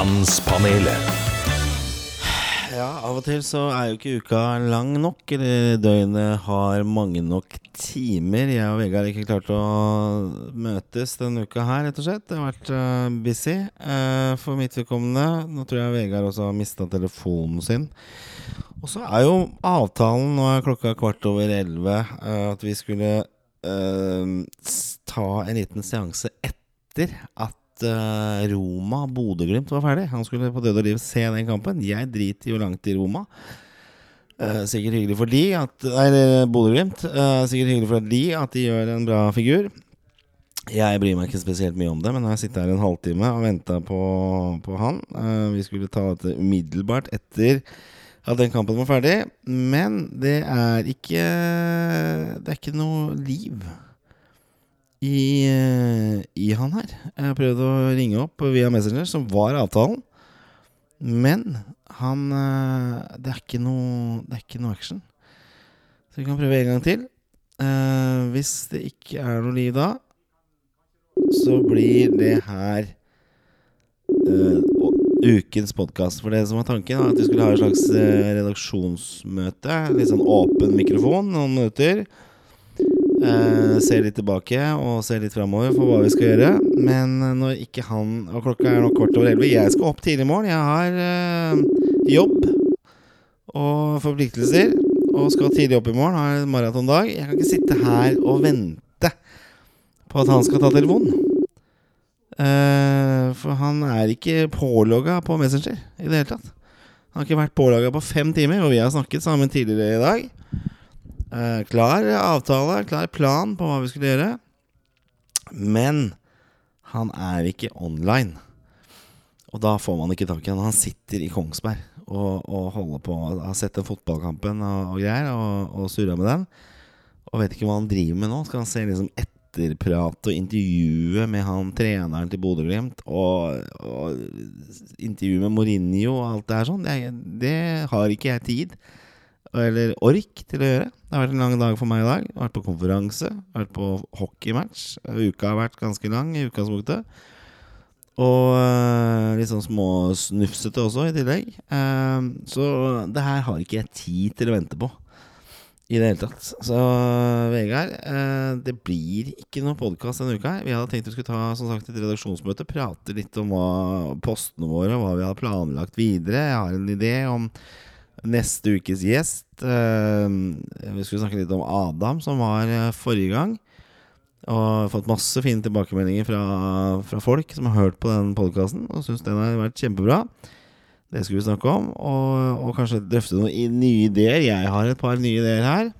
Mannspanelet. Ja, av og til så er jo ikke uka lang nok, eller døgnet har mange nok timer. Jeg og Vegard har ikke klart å møtes denne uka her, rett og slett. Det har vært uh, busy uh, for mitt vedkommende. Nå tror jeg Vegard også har mista telefonen sin. Og så er jo avtalen, nå er klokka kvart over elleve, eh, at vi skulle ta en liten seanse etter at eh, Roma Bodø-Glimt var ferdig. Han skulle på død og liv se den kampen. Jeg driter jo langt i Roma. Uh, sikkert hyggelig for de at Nei, Bodø-Glimt. Uh, sikkert hyggelig for de at de gjør en bra figur. Jeg bryr meg ikke spesielt mye om det, men jeg har sittet her en halvtime og venta på, på han. Eh, vi skulle ta dette umiddelbart etter at den kampen var ferdig. Men det er ikke Det er ikke noe liv i, eh, i han her. Jeg har prøvd å ringe opp via Messenger, som var avtalen. Men han eh, Det er ikke noe Det er ikke noe action. Så vi kan prøve en gang til. Uh, hvis det ikke er noe liv da, så blir det her uh, ukens podkast. For det som var tanken, var at vi skulle ha et slags redaksjonsmøte. Litt sånn åpen mikrofon, noen minutter. Eh, se litt tilbake og se litt framover for hva vi skal gjøre. Men eh, når ikke han Og klokka er nå kvart over elleve. Jeg skal opp tidlig i morgen. Jeg har eh, jobb og forpliktelser. Og skal tidlig opp i morgen. Har en maratondag. Jeg kan ikke sitte her og vente på at han skal ta telefonen. Eh, for han er ikke pålogga på Messenger i det hele tatt. Han har ikke vært pålogga på fem timer, og vi har snakket sammen tidligere i dag. Eh, klar avtale, klar plan på hva vi skulle gjøre. Men han er ikke online. Og da får man ikke tak i han. Han sitter i Kongsberg og, og holder på Har sett den fotballkampen og, og greier, og, og surra med den. Og vet ikke hva han driver med nå. Skal han se liksom etterprat og intervjue med han treneren til Bodø-Glimt? Og, og intervjue med Mourinho og alt det her sånn. Det, det har ikke jeg tid eller ork til å gjøre. Det har vært en lang dag for meg i dag. Jeg har vært på konferanse, vært på hockeymatch. Uka har vært ganske lang i utgangspunktet. Og øh, litt sånn småsnufsete også, i tillegg. Eh, så det her har ikke jeg tid til å vente på. I det hele tatt. Så Vegard, eh, det blir ikke noe podkast denne uka. Vi hadde tenkt vi skulle ta som sagt, et redaksjonsmøte, prate litt om hva, postene våre, hva vi har planlagt videre. Jeg har en idé om neste ukes gjest. Eh, vi skulle snakke litt om Adam, som var eh, forrige gang. Og fått masse fine tilbakemeldinger fra, fra folk som har hørt på den podkasten og syns den har vært kjempebra. Det skulle vi snakke om. Og, og kanskje drøfte noen nye ideer. Jeg har et par nye ideer her.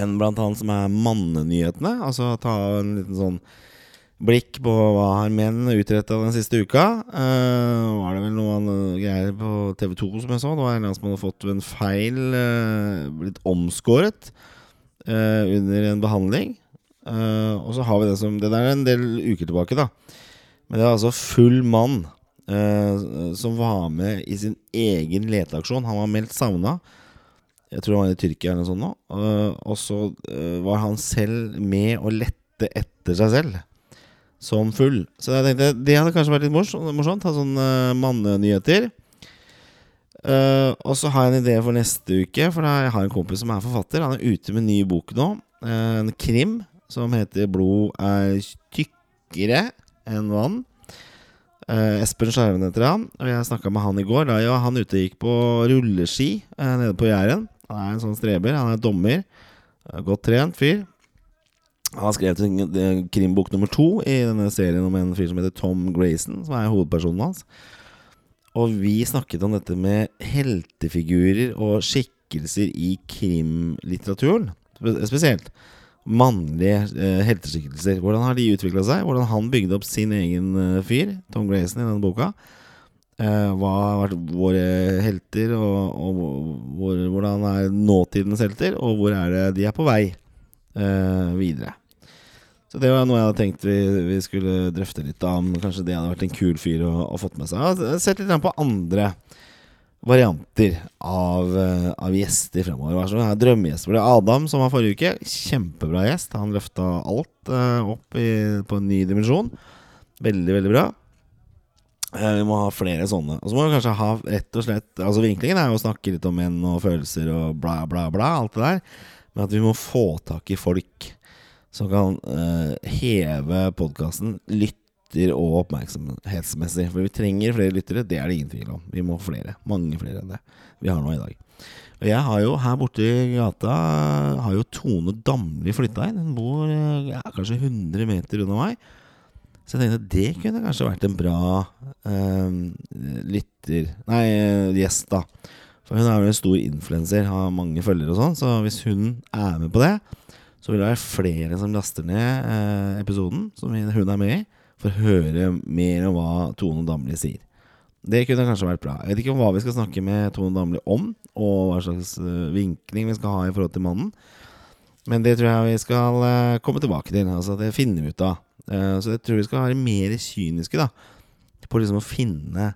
En blant annet som er mannenyhetene. Altså ta en liten sånn blikk på hva har menn utretta den siste uka. Uh, var det vel noen eh, greier på TV2 som jeg så. Det var en som hadde fått en feil uh, blitt omskåret uh, under en behandling. Eh, og så har vi det som Det der er en del uker tilbake, da. Men det er altså full mann som var med i sin egen leteaksjon. Han var meldt savna. Jeg tror han var i Tyrkia eller noe sånt nå. Og så var han selv med å lette etter seg selv. Som full. Så jeg tenkte det hadde kanskje vært litt morsomt. ha sånne uh, mannenyheter. Uh, og så har jeg en idé for neste uke. For jeg har en kompis som er forfatter. Han er ute med en ny bok nå. eh, en krim som heter 'Blod er tykkere enn vann'. Uh, Espen Skjerven heter han. Og jeg snakka med han i går. Da ja, han ute gikk på rulleski eh, nede på Jæren. Han er en sånn streber. Han er dommer. Eh, Godt trent fyr. Han har skrevet eh, krimbok nummer to i denne serien om en fyr som heter Tom Grayson, som er hovedpersonen hans. Og vi snakket om dette med heltefigurer og skikkelser i krimlitteraturen. Spesielt mannlige eh, helteskikkelser. Hvordan har de utvikla seg? Hvordan han bygde opp sin egen eh, fyr, Tom Grayson, i denne boka. Hva har vært våre helter, og, og hvor, hvordan er nåtidens helter, og hvor er det de er på vei videre. Så det var noe jeg hadde tenkt vi, vi skulle drøfte litt om. Kanskje det hadde vært en kul fyr å, å fått med seg. Jeg har sett litt på andre varianter av, eh, av gjester fremover. Hva det er Drømmegjester. Det er Adam, som var forrige uke. Kjempebra gjest. Han løfta alt uh, opp i, på en ny dimensjon. Veldig, veldig bra. Eh, Vi må ha flere sånne. Og så må vi kanskje ha rett og slett Altså Vinklingen er jo å snakke litt om menn og følelser og bla, bla, bla. Alt det der. Men at vi må få tak i folk som kan eh, heve podkasten lytter- og oppmerksomhetsmessig. For vi trenger flere lyttere, det er det ingen tvil om. Vi må flere. Mange flere enn det vi har nå i dag. Og jeg har jo her borte i gata Har jo Tone Damli flytta inn. Hun bor eh, ja, kanskje 100 meter unna meg. Så jeg tenkte det kunne kanskje vært en bra eh, lytter Nei, eh, gjest, da. For hun er jo en stor influenser, har mange følgere og sånn. Så hvis hun er med på det, så vil det være flere som laster ned eh, episoden som hun er med i, for å høre mer om hva Tone Damli sier. Det kunne kanskje vært bra. Jeg vet ikke om hva vi skal snakke med Tone Damli om, og hva slags eh, vinkling vi skal ha i forhold til mannen. Men det tror jeg vi skal eh, komme tilbake til. Altså Det finner vi ut av. Eh, så jeg tror vi skal være mer kyniske da på liksom å finne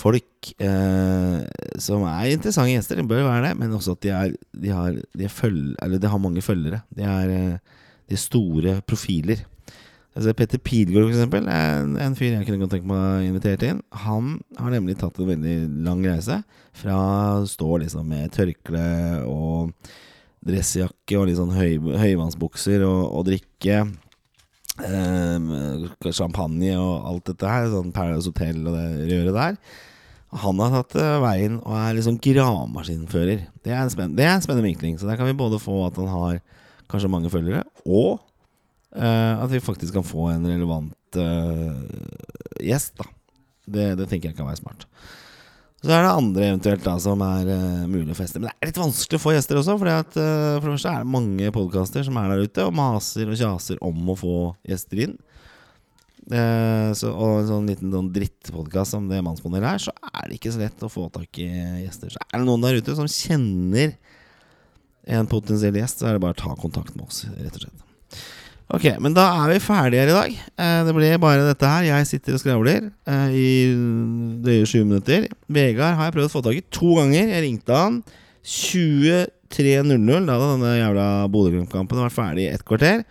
folk eh, som er interessante gjester. Det bør være det, men også at de, er, de, har, de, er følge, de har mange følgere. De er, eh, de er store profiler. Altså Petter Pilgaard, eksempel, er en, en fyr jeg kunne godt tenke meg å invitere inn. Han har nemlig tatt en veldig lang reise. Fra å stå liksom med tørkle og dressjakke og litt sånn høy, høyvannsbukser og, og drikke eh, champagne og alt dette her, sånn Paradise Hotel og det røret der. Han har tatt eh, veien og er liksom gravemaskinfører. Det er en spennende, det vinkling. Så der kan vi både få at han har kanskje mange følgere, og uh, at vi faktisk kan få en relevant uh, gjest. da det, det tenker jeg kan være smart. Så er det andre eventuelt da som er uh, mulig å feste. Men det er litt vanskelig å få gjester også. Fordi at, for det første er det mange podkaster som er der ute og maser og kjaser om å få gjester inn. Eh, så, og en sånn liten sånn drittpodkast som det Mannspanelet er, så er det ikke så lett å få tak i gjester. Så er det noen der ute som kjenner en potensiell gjest, så er det bare å ta kontakt med oss, rett og slett. Ok, men da er vi ferdige her i dag. Eh, det ble bare dette her. Jeg sitter og skravler eh, i drøye sju minutter. Vegard har jeg prøvd å få tak i to ganger. Jeg ringte han 23.00. Da hadde denne jævla Bodø-Glimt-kampen vært ferdig i ett kvarter.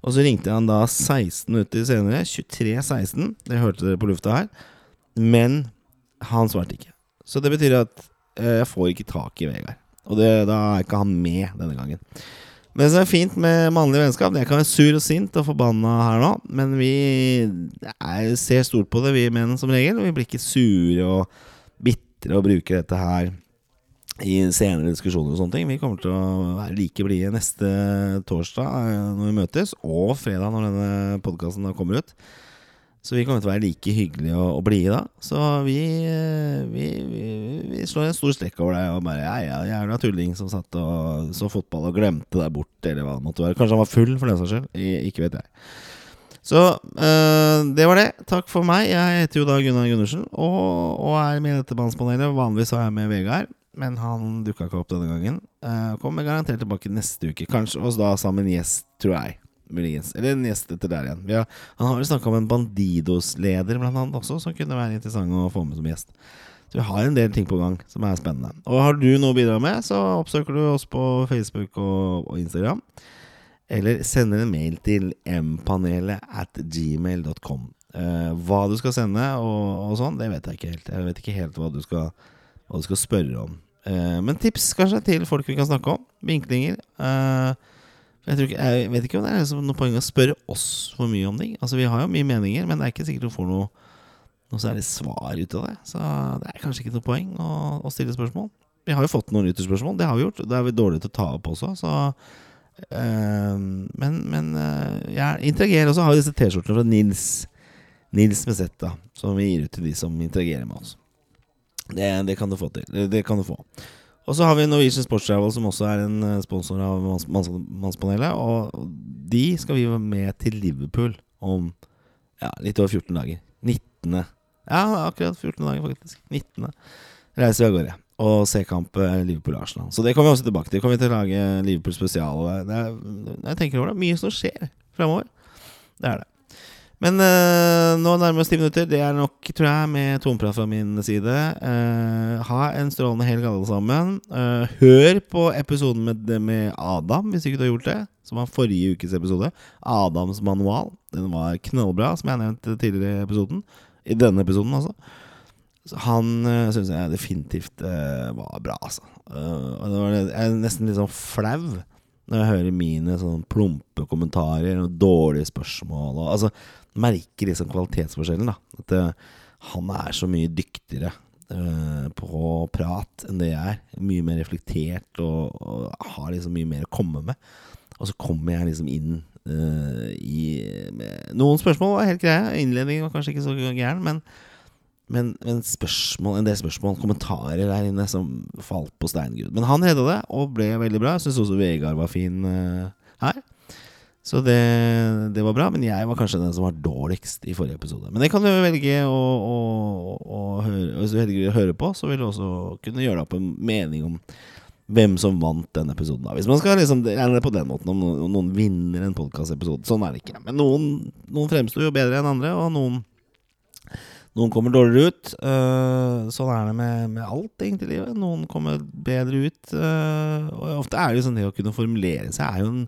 Og så ringte han da 16 minutter senere. 23.16. Det hørte dere på lufta her. Men han svarte ikke. Så det betyr at eh, jeg får ikke tak i Vegard. Og det, da er ikke han med denne gangen. Men det som er fint med mannlig vennskap Jeg kan være sur og sint og forbanna her nå, men vi er, ser stort på det, vi menn som regel. Og vi blir ikke sure og bitre og bruker dette her i senere diskusjoner og sånne ting. Vi kommer til å være like blide neste torsdag eh, når vi møtes, og fredag når denne podkasten kommer ut. Så vi kommer til å være like hyggelige og, og blide da. Så vi, eh, vi, vi, vi slår en stor strekk over deg og bare Ja, ja, jævla tulling som satt og så fotball og glemte deg bort, eller hva det måtte være. Kanskje han var full, for den saks skyld. Ikke vet jeg. Så øh, det var det. Takk for meg. Jeg heter jo da Gunnar Gundersen og, og er med i dette mannspanelet. Vanligvis er jeg med Vegard, men han dukka ikke opp denne gangen. Uh, kommer garantert tilbake neste uke. Kanskje oss da sammen gjest, tror jeg. Muligens. Eller en gjest etter der igjen. Har, han har jo snakka om en Bandidos-leder blant annet også, som kunne være interessant å få med som gjest. Så vi har en del ting på gang som er spennende. Og har du noe å bidra med, så oppsøker du oss på Facebook og, og Instagram. Eller sender en mail til mpanelet at gmail.com. Uh, hva du skal sende og, og sånn, det vet jeg ikke helt. Jeg vet ikke helt hva du skal, hva du skal spørre om. Eh, men tips kanskje til folk vi kan snakke om. Vinklinger. Eh, jeg, ikke, jeg vet ikke om det er liksom noe poeng å spørre oss for mye om ting. Altså Vi har jo mye meninger, men det er ikke sikkert du får noe, noe særlig svar ut av det. Så det er kanskje ikke noe poeng å, å stille spørsmål. Vi har jo fått noen lytterspørsmål, det har vi gjort. Det er vi dårlige til å ta opp også, så eh, Men, men jeg interagerer også. Har disse T-skjortene fra Nils Nils med som vi gir ut til de som interagerer med oss. Det, det kan du få til. Det, kan du få. Og så har vi Norwegian Sports Travel, som også er en eh, sponsor av manns, manns, Mannspanelet. Og de skal vi være med til Liverpool om ja, litt over 14 dager. 19. Ja, akkurat 14 dager, faktisk. 19. reiser vi av gårde. Og se kamp eh, Liverpool-Arsenal. Så det kommer vi også tilbake til. Kommer vi til å lage Liverpool spesial. Det er, jeg tenker over det. Mye som skjer fremover. Det er det. Men øh, nå nærmer vi oss ti minutter. Det er nok, tror jeg, med tomprat fra min side. Uh, ha en strålende helg, alle sammen. Uh, hør på episoden med, med Adam, hvis ikke du har gjort det. Som var forrige ukes episode. Adams manual. Den var knallbra, som jeg nevnte tidligere i episoden. I denne episoden, altså. Han uh, syns jeg definitivt uh, var bra, altså. Det var, jeg er nesten litt sånn flau når jeg hører mine sånn plumpe kommentarer og dårlige spørsmål. Og, altså, merker liksom kvalitetsforskjellen. da At uh, han er så mye dyktigere uh, på prat enn det jeg er. Mye mer reflektert og, og har liksom mye mer å komme med. Og så kommer jeg liksom inn uh, i Noen spørsmål var helt greie. Innledningen var kanskje ikke så gæren, men men, men spørsmål, en del spørsmål, kommentarer der inne som falt på steingrunn. Men han redda det, og ble veldig bra. Syns også Vegard var fin uh, her. Så det, det, var bra. Men jeg var kanskje den som var dårligst i forrige episode. Men det kan du velge å, å, å høre Hvis du velger å høre på, så vil du også kunne gjøre deg opp en mening om hvem som vant den episoden. da Hvis man skal liksom regne det på den måten, om noen vinner en podkastepisode. Sånn er det ikke. Men noen, noen fremsto jo bedre enn andre, og noen noen kommer dårligere ut. Uh, sånn er det med, med, alt egentlig i livet. Noen kommer bedre ut. Uh, og ofte er det jo sånn det å kunne formulere seg er jo en,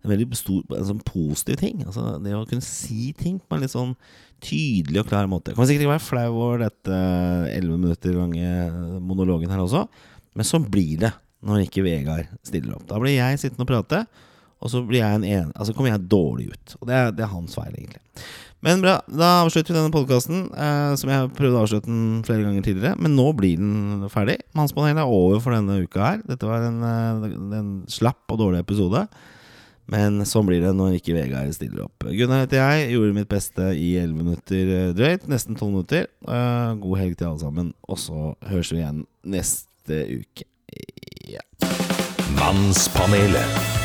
en veldig stor, en sånn positiv ting. Altså Det å kunne si ting på en litt sånn tydelig og klar måte. Jeg kommer sikkert ikke være flau over dette elleve minutter lange monologen her også, men sånn blir det når ikke Vegard stiller opp. Da blir jeg sittende og prate, og så blir jeg en en, altså kommer jeg dårlig ut. Og det er, det er hans feil, egentlig. Men bra, da avslutter vi denne podkasten, eh, som jeg har prøvd å avslutte den flere ganger tidligere. Men nå blir den ferdig. Mannspanelet er over for denne uka her. Dette var en, eh, en slapp og dårlig episode. Men sånn blir det når ikke Vegard stiller opp. Gunnar heter jeg. Gjorde mitt beste i 11 minutter eh, drøyt. Nesten 12 minutter. Eh, god helg til alle sammen. Og så høres vi igjen neste uke. Ja. Mannspanelet.